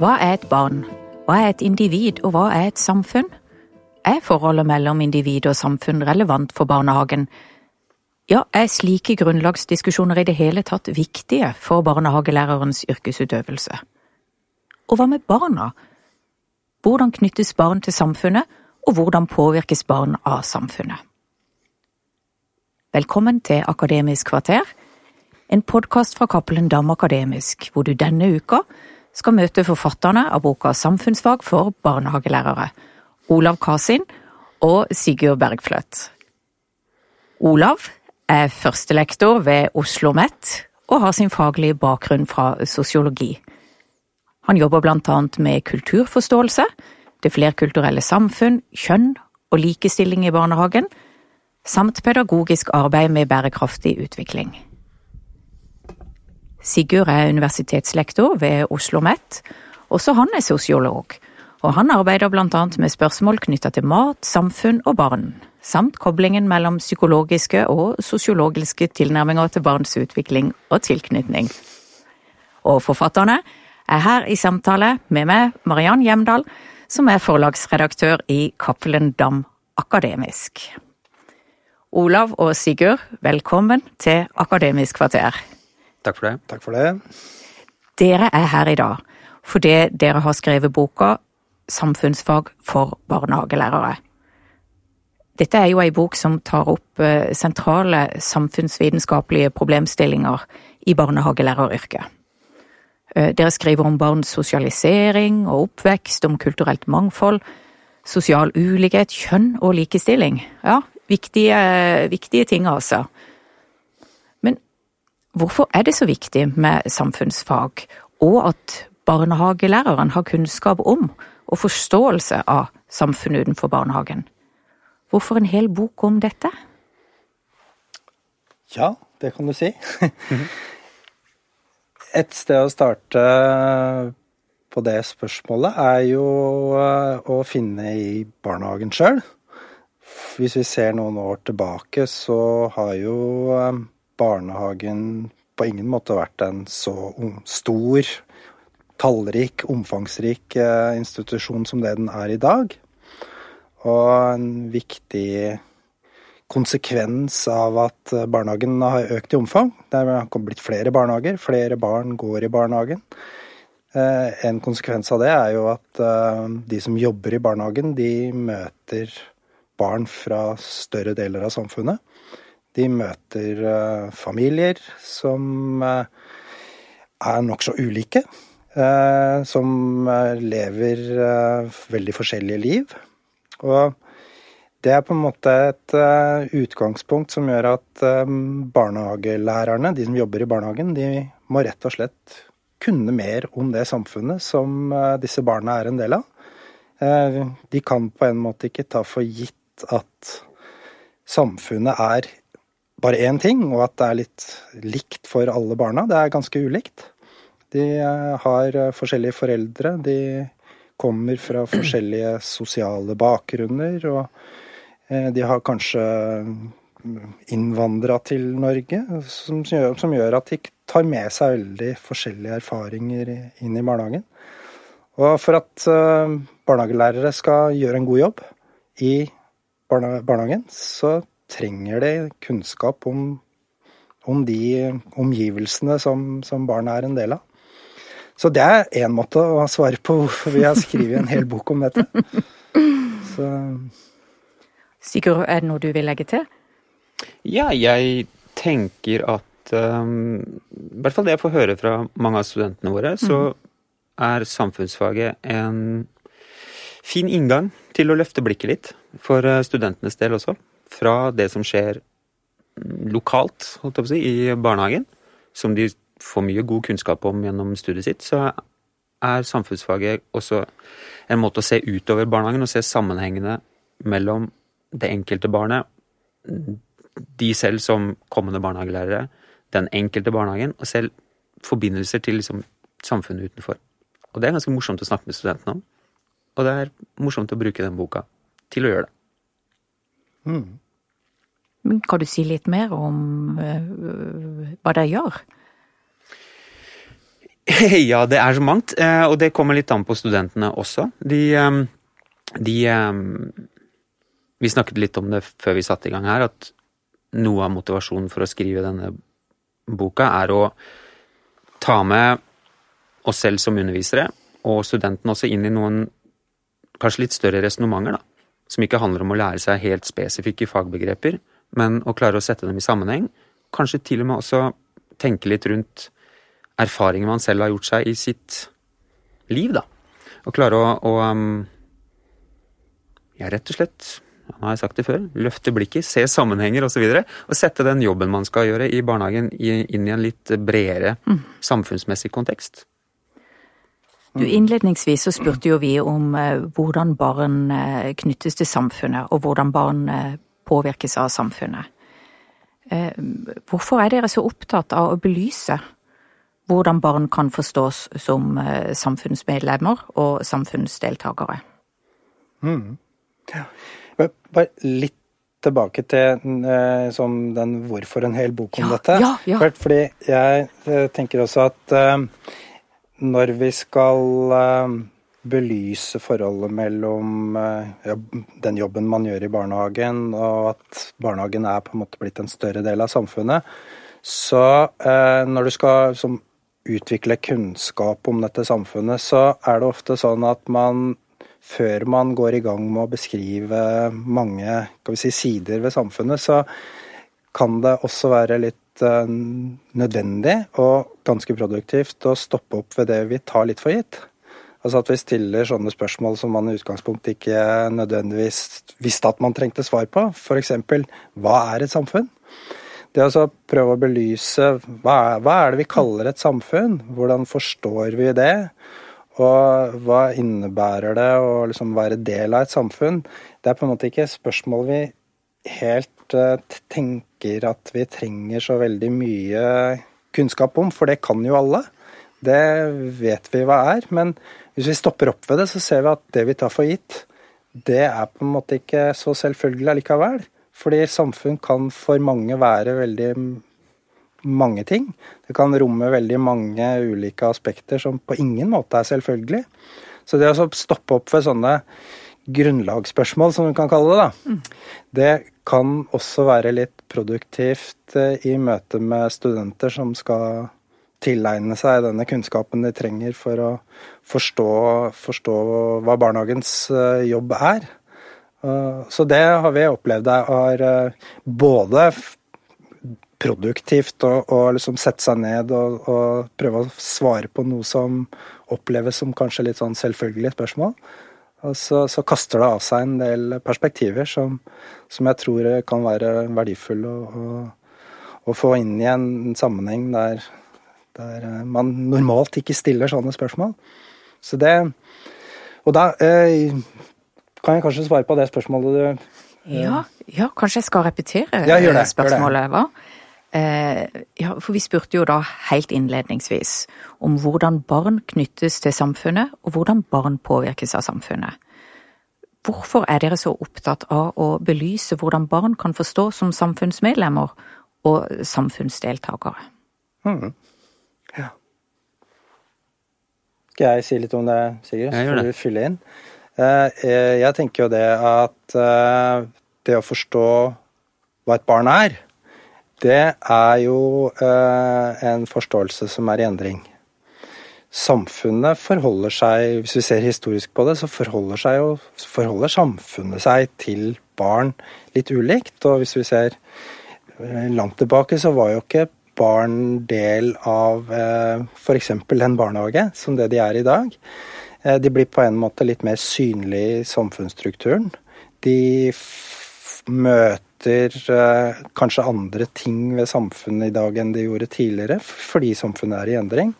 Hva er et barn? Hva er et individ, og hva er et samfunn? Er forholdet mellom individ og samfunn relevant for barnehagen? Ja, er slike grunnlagsdiskusjoner i det hele tatt viktige for barnehagelærerens yrkesutøvelse? Og hva med barna? Hvordan knyttes barn til samfunnet, og hvordan påvirkes barn av samfunnet? Velkommen til Akademisk kvarter, en podkast fra Cappelen Dam Akademisk, hvor du denne uka skal møte forfatterne av boka Samfunnsfag for barnehagelærere, Olav Kasin og Sigurd Bergfløt. Olav er førstelektor ved Oslo OsloMet og har sin faglige bakgrunn fra sosiologi. Han jobber blant annet med kulturforståelse, det flerkulturelle samfunn, kjønn og likestilling i barnehagen, samt pedagogisk arbeid med bærekraftig utvikling. Sigurd er universitetslektor ved Oslo OsloMet, også han er sosiolog, og han arbeider annet med spørsmål knytta til mat, samfunn og barn, samt koblingen mellom psykologiske og sosiologiske tilnærminger til barns utvikling og tilknytning. Og forfatterne er her i samtale med meg, Mariann Hjemdal, som er forlagsredaktør i Cappelen Dam Akademisk. Olav og Sigurd, velkommen til Akademisk kvarter. Takk for det. Takk for det. Dere er her i dag fordi dere har skrevet boka Samfunnsfag for barnehagelærere. Dette er jo ei bok som tar opp eh, sentrale samfunnsvitenskapelige problemstillinger i barnehagelæreryrket. Eh, dere skriver om barns sosialisering og oppvekst, om kulturelt mangfold, sosial ulikhet, kjønn og likestilling. Ja, viktige, viktige ting, altså. Hvorfor er det så viktig med samfunnsfag, og at barnehagelæreren har kunnskap om og forståelse av samfunnet utenfor barnehagen? Hvorfor en hel bok om dette? Ja, det kan du si. Et sted å starte på det spørsmålet er jo eh, å finne i barnehagen sjøl. Hvis vi ser noen år tilbake, så har jo eh, barnehagen på ingen måte vært en så stor, tallrik, omfangsrik eh, institusjon som det den er i dag. Og en viktig konsekvens av at barnehagen har økt i omfang. Det har blitt flere barnehager, flere barn går i barnehagen. Eh, en konsekvens av det er jo at eh, de som jobber i barnehagen, de møter barn fra større deler av samfunnet. De møter eh, familier som er nokså ulike. Som lever veldig forskjellige liv. Og det er på en måte et utgangspunkt som gjør at barnehagelærerne, de som jobber i barnehagen, de må rett og slett kunne mer om det samfunnet som disse barna er en del av. De kan på en måte ikke ta for gitt at samfunnet er bare én ting, og at det er litt likt for alle barna. Det er ganske ulikt. De har forskjellige foreldre, de kommer fra forskjellige sosiale bakgrunner. og Eh, de har kanskje innvandra til Norge, som gjør, som gjør, at de tar med seg veldig forskjellige erfaringer inn i barnehagen. Og for at eh, barnehagelærere skal gjøre en god jobb i barnehagen, så trenger de kunnskap om, om de omgivelsene som, som barna er en del av. Så det er én måte å svare på hvorfor vi har skrevet en hel bok om dette. Så Sigurd, er det noe du vil legge til? Ja, jeg tenker at um, I hvert fall det jeg får høre fra mange av studentene våre, så mm. er samfunnsfaget en fin inngang til å løfte blikket litt. For eh, studentenes del også. Fra det som skjer lokalt, holdt jeg på å si, i barnehagen, som de får mye god kunnskap om gjennom studiet sitt, så er samfunnsfaget også en måte å se utover barnehagen og se sammenhengene mellom det enkelte barnet, de selv som kommende barnehagelærere, den enkelte barnehagen, og selv forbindelser til liksom samfunnet utenfor. Og det er ganske morsomt å snakke med studentene om. Og det er morsomt å bruke den boka til å gjøre det. Mm. Men kan du si litt mer om uh, hva dere gjør? Ja, det er så mangt. eh, Og det kommer litt an på studentene også. De, eh, de Vi snakket litt om det før vi satte i gang her, at noe av motivasjonen for å skrive denne boka er å ta med oss selv som undervisere, og studentene også inn i noen kanskje litt større resonnementer, da. Som ikke handler om å lære seg helt spesifikke fagbegreper, men å klare å sette dem i sammenheng. Kanskje til og med også tenke litt rundt erfaringer man selv har gjort seg i sitt liv, da. Og klare å, å um, ja, rett og slett, nå har jeg sagt det før, løfte blikket, se sammenhenger osv. Og, så og sette den jobben man skal gjøre i barnehagen inn i en litt bredere mm. samfunnsmessig kontekst. Du, Innledningsvis så spurte jo vi om eh, hvordan barn eh, knyttes til samfunnet, og hvordan barn eh, påvirkes av samfunnet. Hvorfor er dere så opptatt av å belyse hvordan barn kan forstås som samfunnsmedlemmer og samfunnsdeltakere? Mm. Ja. Bare litt tilbake til som den hvorfor en hel bok om ja, dette. Ja, ja. Fordi jeg tenker også at når vi skal eh, belyse forholdet mellom eh, ja, den jobben man gjør i barnehagen, og at barnehagen er på en måte blitt en større del av samfunnet, så eh, når du skal som, utvikle kunnskap om dette samfunnet, så er det ofte sånn at man før man går i gang med å beskrive mange si, sider ved samfunnet, så kan det også være litt nødvendig og ganske produktivt å stoppe opp ved det vi tar litt for gitt. Altså at vi stiller sånne spørsmål som man i utgangspunktet ikke nødvendigvis visste at man trengte svar på. F.eks.: Hva er et samfunn? Det å prøve å belyse hva er, hva er det vi kaller et samfunn? Hvordan forstår vi det? Og hva innebærer det å liksom være del av et samfunn? Det er på en måte ikke spørsmål vi helt uh, tenker at vi trenger så veldig mye kunnskap om, for det kan jo alle. Det vet vi hva er. Men hvis vi stopper opp ved det, så ser vi at det vi tar for gitt, det er på en måte ikke så selvfølgelig allikevel. Fordi samfunn kan for mange være veldig mange ting. Det kan romme veldig mange ulike aspekter som på ingen måte er selvfølgelig. Så det å stoppe opp ved sånne grunnlagsspørsmål, som du kan kalle det, da, mm. det kan også være litt produktivt eh, i møte med studenter som skal tilegne seg denne kunnskapen de trenger for å forstå, forstå hva barnehagens eh, jobb er. Så det har vi opplevd eh, både produktivt å, liksom sette seg ned og, og, prøve å svare på noe som oppleves som kanskje litt sånn selvfølgelig spørsmål. Og så, så kaster det av seg en del perspektiver som, som jeg tror kan være verdifulle å, få inn i en sammenheng der, der, man normalt ikke stiller sånne spørsmål. Så det Og da eh, kan jeg kanskje svare på det spørsmålet du eh, ja, ja, kanskje jeg skal repetere ja, det, spørsmålet. hva? Eh, ja, for vi spurte jo da helt innledningsvis om hvordan barn knyttes til samfunnet, og hvordan barn påvirkes av samfunnet. Hvorfor er dere så opptatt av å belyse hvordan barn kan forstå som samfunnsmedlemmer og samfunnsdeltakere? Mm. Ja. Skal jeg si litt om det, Sigurd? Så får du fylle inn. Eh, jeg tenker jo det at eh, det å forstå hva et barn er, det er jo eh, en forståelse som er i endring. Samfunnet forholder seg, hvis vi ser historisk på det, så forholder, jo, forholder samfunnet seg til barn litt ulikt. Og hvis vi ser eh, langt tilbake, så var jo ikke barn del av eh, f.eks. en barnehage, som det de er i dag. De blir på en måte litt mer synlige i samfunnsstrukturen. De møter eh, kanskje andre ting ved samfunnet i dag enn de gjorde tidligere, fordi samfunnet er i endring.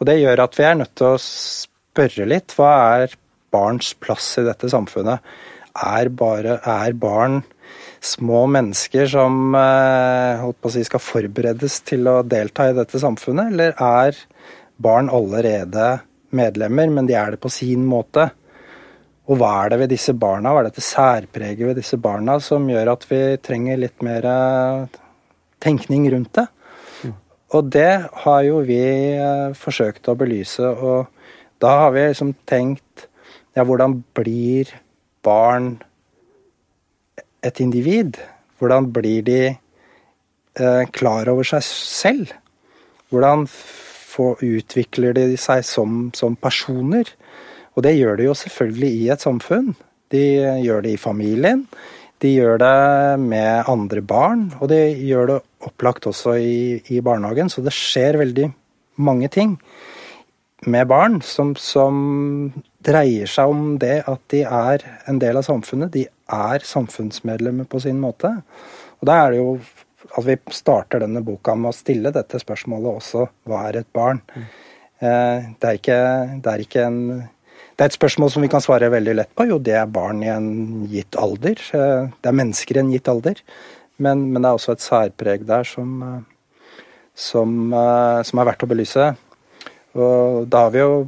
Og det gjør at vi er nødt til å spørre litt. Hva er barns plass i dette samfunnet? Er, bare, er barn små mennesker som eh, si, skal forberedes til å delta i dette samfunnet, eller er barn allerede medlemmer, men de er det på sin måte? Og hva er det ved disse barna, hva er dette særpreget ved disse barna som gjør at vi trenger litt mer eh, tenkning rundt det? Mm. Og det har jo vi eh, forsøkt å belyse, og da har vi liksom tenkt ja, hvordan blir barn et individ? Hvordan blir de eh, klar over seg selv? Hvordan utvikler de seg som, som, personer? Og det gjør de jo selvfølgelig i et samfunn. De gjør det i familien. De gjør det med andre barn, og de gjør det opplagt også i, i barnehagen. Så det skjer veldig mange ting med barn som, som, dreier seg om det at de er en del av samfunnet. De er samfunnsmedlemmer på sin måte. Og da er det jo at vi starter denne boka med å stille dette spørsmålet også hva er et barn? Mm. Det, er ikke, det, er ikke, en Det er et spørsmål som vi kan svare veldig lett på. Jo, det er barn i en gitt alder. Eh, det er mennesker i en gitt alder. Men, men det er også et særpreg der som, eh, som, som er verdt å belyse. Og da har vi jo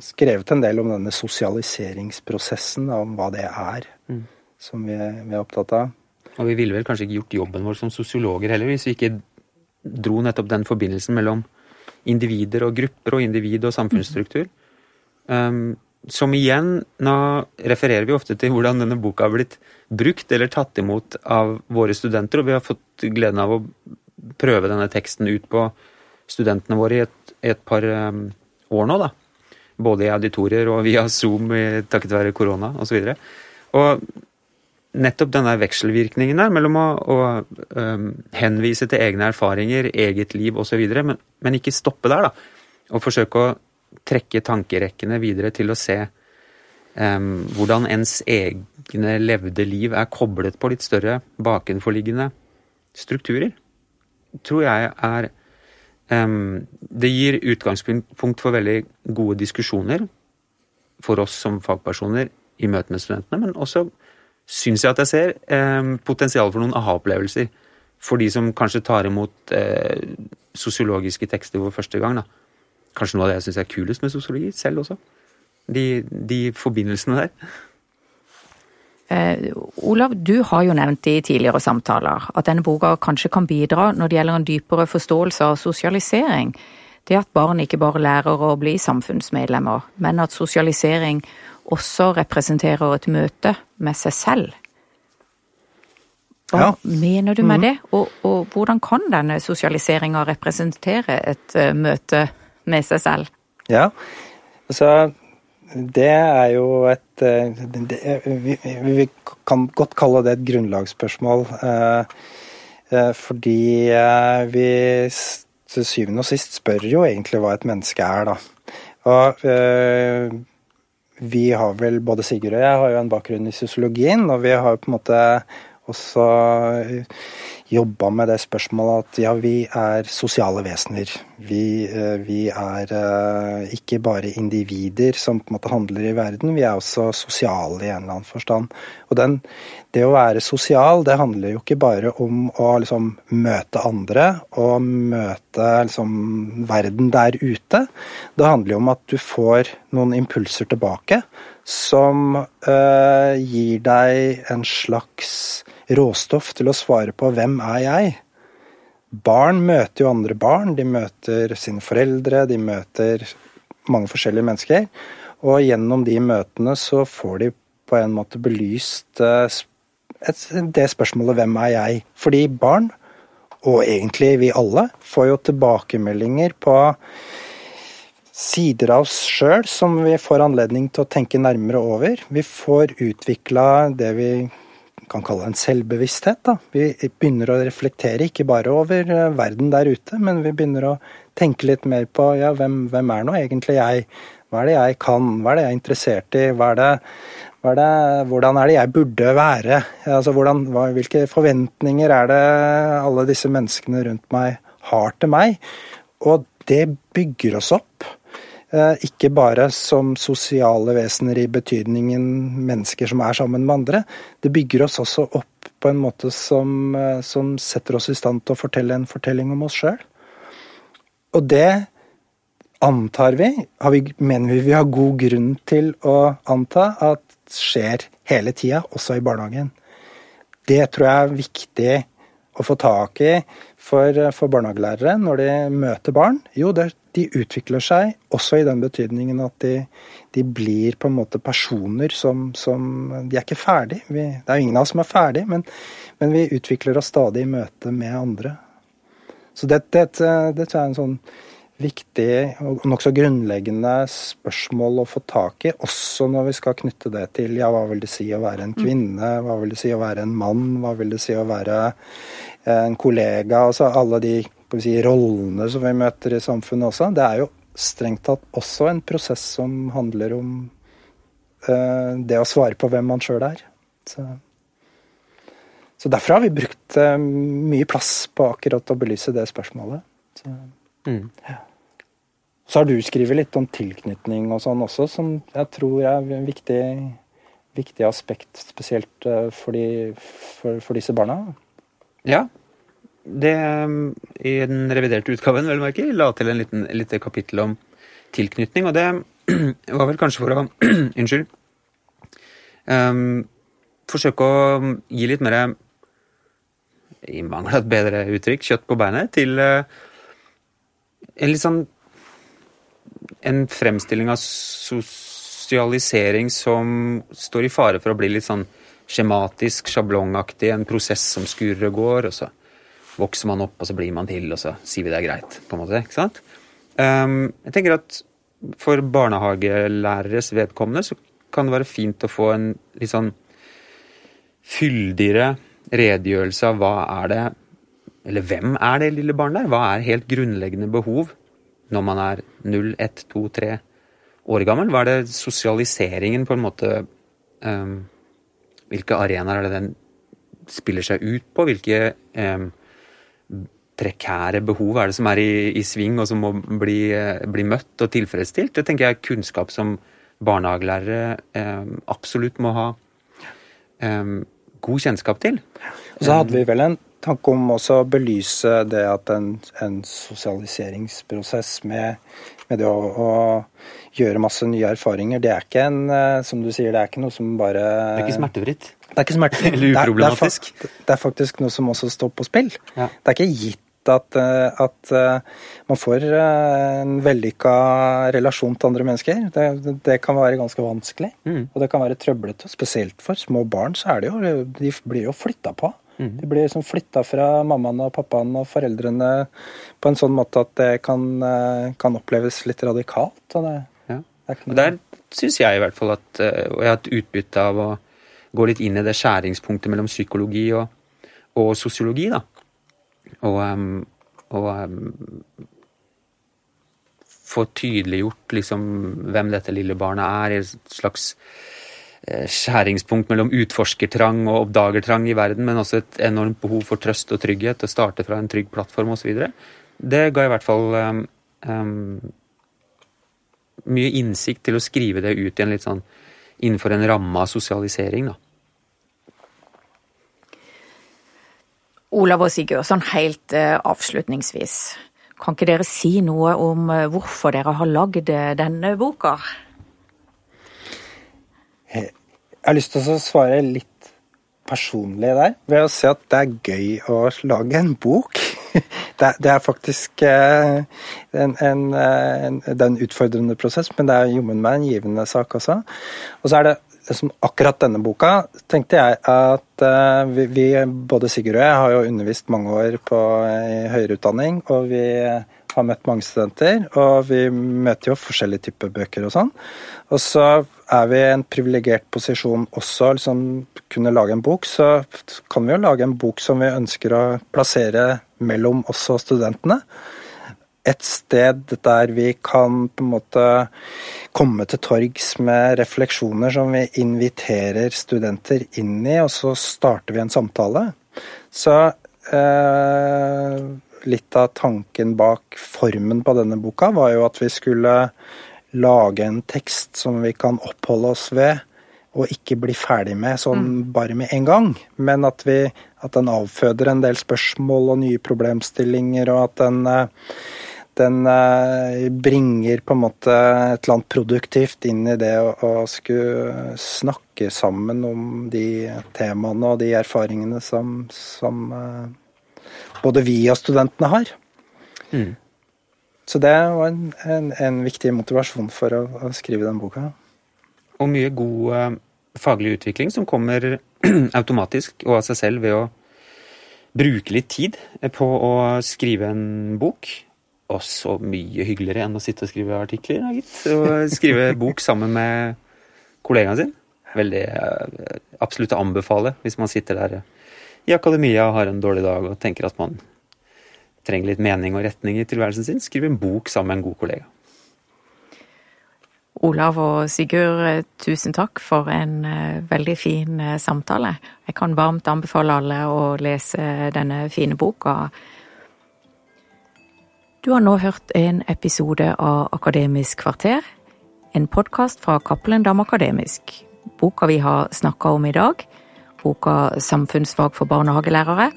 skrevet en del om denne sosialiseringsprosessen, om hva det er, mm. som vi, vi, er opptatt av. Og vi ville vel kanskje ikke gjort jobben vår som sosiologer heller, hvis vi ikke dro nettopp den forbindelsen mellom individer og grupper og individ og samfunnsstruktur. Um, som igjen, nå refererer vi ofte til hvordan denne boka har blitt brukt eller tatt imot av våre studenter, og vi har fått gleden av å prøve denne teksten ut på studentene våre i et et par um, år nå, da. Både i auditorier og via Zoom takket være korona osv. Og, så og nettopp denne vekselvirkningen der mellom å, å um, henvise til egne erfaringer, eget liv osv., men, men ikke stoppe der, da. Og forsøke å trekke tankerekkene videre til å se um, hvordan ens egne levde liv er koblet på litt større bakenforliggende strukturer, tror jeg er det gir utgangspunkt for veldig gode diskusjoner for oss som fagpersoner i møte med studentene, men også syns jeg at jeg ser eh, potensial for noen aha-opplevelser for de som kanskje tar imot eh, sosiologiske tekster for første gang. Da. Kanskje noe av det jeg syns er kulest med sosiologi selv også. De, de forbindelsene der. Eh, Olav, du har jo nevnt i tidligere samtaler at denne boka kanskje kan bidra når det gjelder en dypere forståelse av sosialisering. Det at barn ikke bare lærer å bli samfunnsmedlemmer, men at sosialisering også representerer et møte med seg selv. Hva ja. mener du med mm. det, og, og, hvordan kan denne sosialiseringa representere et uh, møte med seg selv? Ja, altså det er jo et eh, det, vi, vi, kan godt kalle det et grunnlagsspørsmål. Eh, eh, fordi vi til syvende og sist spør jo egentlig hva et menneske er, da. Og vi har vel, både Sigurd og jeg har jo en bakgrunn i sosiologien, og vi har jo på en måte også jobba med det spørsmålet at ja, vi er sosiale vesener. Vi, eh, vi, er eh, ikke bare individer som på en måte handler i verden, vi er også sosiale i en eller annen forstand. Og den, det å være sosial, det handler jo ikke bare om å liksom møte andre og møte liksom verden der ute. Det handler jo om at du får noen impulser tilbake som øh, gir deg en slags råstoff til å svare på 'hvem er jeg'? Barn møter jo andre barn, de møter sine foreldre, de møter mange forskjellige mennesker. Og gjennom de møtene så får de på en måte belyst eh, det spørsmålet 'hvem er jeg?' Fordi barn, og egentlig vi alle, får jo tilbakemeldinger på sider av oss sjøl som vi får anledning til å tenke nærmere over. Vi får utvikla det vi kan kalle en selvbevissthet. Da. Vi begynner å reflektere ikke bare over eh, verden der ute, men vi begynner å tenke litt mer på ja, hvem, hvem er nå egentlig jeg? Hva er det jeg kan? Hva er det jeg er interessert i? Hva er det, hva er det, hvordan er det jeg burde være? Altså, hvordan, hva, hvilke forventninger er det alle disse menneskene rundt meg har til meg? Og det bygger oss opp. Eh, ikke bare som sosiale vesener i betydningen mennesker som er sammen med andre. Det bygger oss også opp på en måte som, eh, som setter oss i stand til å fortelle en fortelling om oss sjøl. Og det antar vi, vi, mener vi vi har god grunn til å anta at skjer hele tida, også i barnehagen. Det tror jeg er viktig å få tak i, for, for barnehagelærere når de møter barn? Jo, det, de utvikler seg også i den betydningen at de, de blir på en måte personer som, som De er ikke ferdig. Vi, det er jo ingen av oss som er ferdig, men, men vi utvikler oss stadig i møte med andre. Så det, det, det er en sånn viktig og nokså grunnleggende spørsmål å få tak i, også når vi skal knytte det til ja, hva vil det si å være en mm. kvinne, hva vil det si å være en mann, hva vil det si å være eh, en kollega, altså alle de si, rollene som vi møter i samfunnet også. Det er jo strengt tatt også en prosess som handler om uh, det å svare på hvem man sjøl er. Så, så, derfor har vi brukt uh, mye plass på akkurat å belyse det spørsmålet. Så, mm. ja. Så har du skrevet litt om tilknytning og sånn også, som jeg tror er en viktig, viktig aspekt, spesielt eh, for, de, for, for, disse barna. Ja. Det I den reviderte utgaven vel merke, la til en liten, lite kapittel om tilknytning, og det var vel kanskje for å Unnskyld. Um, forsøke å gi litt mer i mangel av et bedre uttrykk, kjøtt på beinet, til uh, en litt sånn en fremstilling av sosialisering som står i fare for å bli litt sånn skjematisk, sjablongaktig, en prosess som skurer og går, og så vokser man opp, og så blir man til, og så sier vi det er greit, på en måte. ikke sant? Um, jeg tenker at for barnehagelæreres vedkommende så kan det være fint å få en litt sånn fyldigere redegjørelse av hva er det Eller hvem er det lille barnet der? Hva er helt grunnleggende behov når man er 0, 1, 2, 3 år gammel? Hva er det sosialiseringen på en måte um, Hvilke arenaer er det den spiller seg ut på? Hvilke um, prekære behov er det som er i, i sving, og som må bli, uh, bli, møtt og tilfredsstilt? Det tenker jeg er kunnskap som barnehagelærere eh, absolutt må ha god kjennskap til. Og så hadde vi vel en tanke om også å belyse det at en, en sosialiseringsprosess med, med det å, å, gjøre masse nye erfaringer, det er ikke en eh, som du sier, det er ikke noe som bare Det er ikke smertefritt? Det er ikke smertefritt. Eller uproblematisk? Det er, det, er, faktisk noe som også står på spill. Ja. Det er ikke gitt at, eh, at, eh, man får en vellykka relasjon til andre mennesker. Det, det kan være ganske vanskelig, mm. og det kan være trøblete. Spesielt for små barn så er det jo De blir jo flytta på. Mm. De blir liksom flytta fra mammaen og pappaen og foreldrene på en sånn måte at det kan, eh, kan oppleves litt radikalt. Og det, ja. det og der syns jeg i hvert fall at eh, Og jeg har hatt utbytte av å gå litt inn i det skjæringspunktet mellom psykologi og, og sosiologi, da. Og, og få tydeliggjort liksom hvem dette lille barnet er, i et slags Eh, skjæringspunkt mellom utforskertrang og oppdagertrang i verden, men også et enormt behov for trøst og trygghet, å starte fra en trygg plattform osv. Det ga i hvert fall um, um, mye innsikt til å skrive det ut igjen litt sånn innenfor en ramme av sosialisering, da. Olav og Sigurd, sånn helt uh, avslutningsvis. Kan ikke dere si noe om uh, hvorfor dere har lagd denne boka? Jeg har lyst til å svare litt personlig der, ved å si at det er gøy å lage en bok. Det det er faktisk eh, en, en, en, det er en utfordrende prosess, men det er jommen meg en givende sak også. Og så er det liksom akkurat denne boka tenkte jeg at uh, vi, vi, både Sigurd og jeg, har jo undervist mange år på i høyere utdanning, og vi har møtt mange studenter, og vi møter jo forskjellige typer bøker og sånn. Og så er vi i en privilegert posisjon også, liksom kunne lage en bok, så kan vi jo lage en bok som vi ønsker å plassere mellom oss og studentene. Et sted der vi kan på en måte komme til torgs med refleksjoner som vi inviterer studenter inn i, og så starter vi en samtale. Så eh, litt av tanken bak formen på denne boka var jo at vi skulle lage en tekst som vi kan oppholde oss ved, og ikke bli ferdig med sånn mm. bare med en gang. Men at, vi, at den avføder en del spørsmål og nye problemstillinger, og at den, eh, den eh, bringer på en måte et eller annet produktivt inn i det å, skulle snakke sammen om de temaene og de erfaringene som, som eh, både vi og studentene har. Mm. Så det var en, en, en viktig motivasjon for å, å, skrive den boka. Og mye god uh, faglig utvikling som kommer automatisk og av seg selv ved å bruke litt tid på å skrive en bok. Og så mye hyggeligere enn å sitte og skrive artikler, gitt. Og skrive bok sammen med kollegaen sin. Veldig uh, absolutt å anbefale hvis man sitter der i akademia og har en dårlig dag og tenker at man trenger litt mening og retning i tilværelsen sin. Skriv en bok sammen med en god kollega. Olav og Sigurd, tusen takk for en uh, veldig fin samtale. Jeg kan varmt anbefale alle å lese denne fine boka. Du har nå hørt en episode av Akademisk kvarter, en podkast fra Cappelen Dam Akademisk. Boka vi har snakka om i dag, boka Samfunnsfag for barnehagelærere,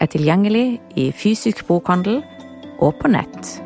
er tilgjengelig i fysisk bokhandel og på nett.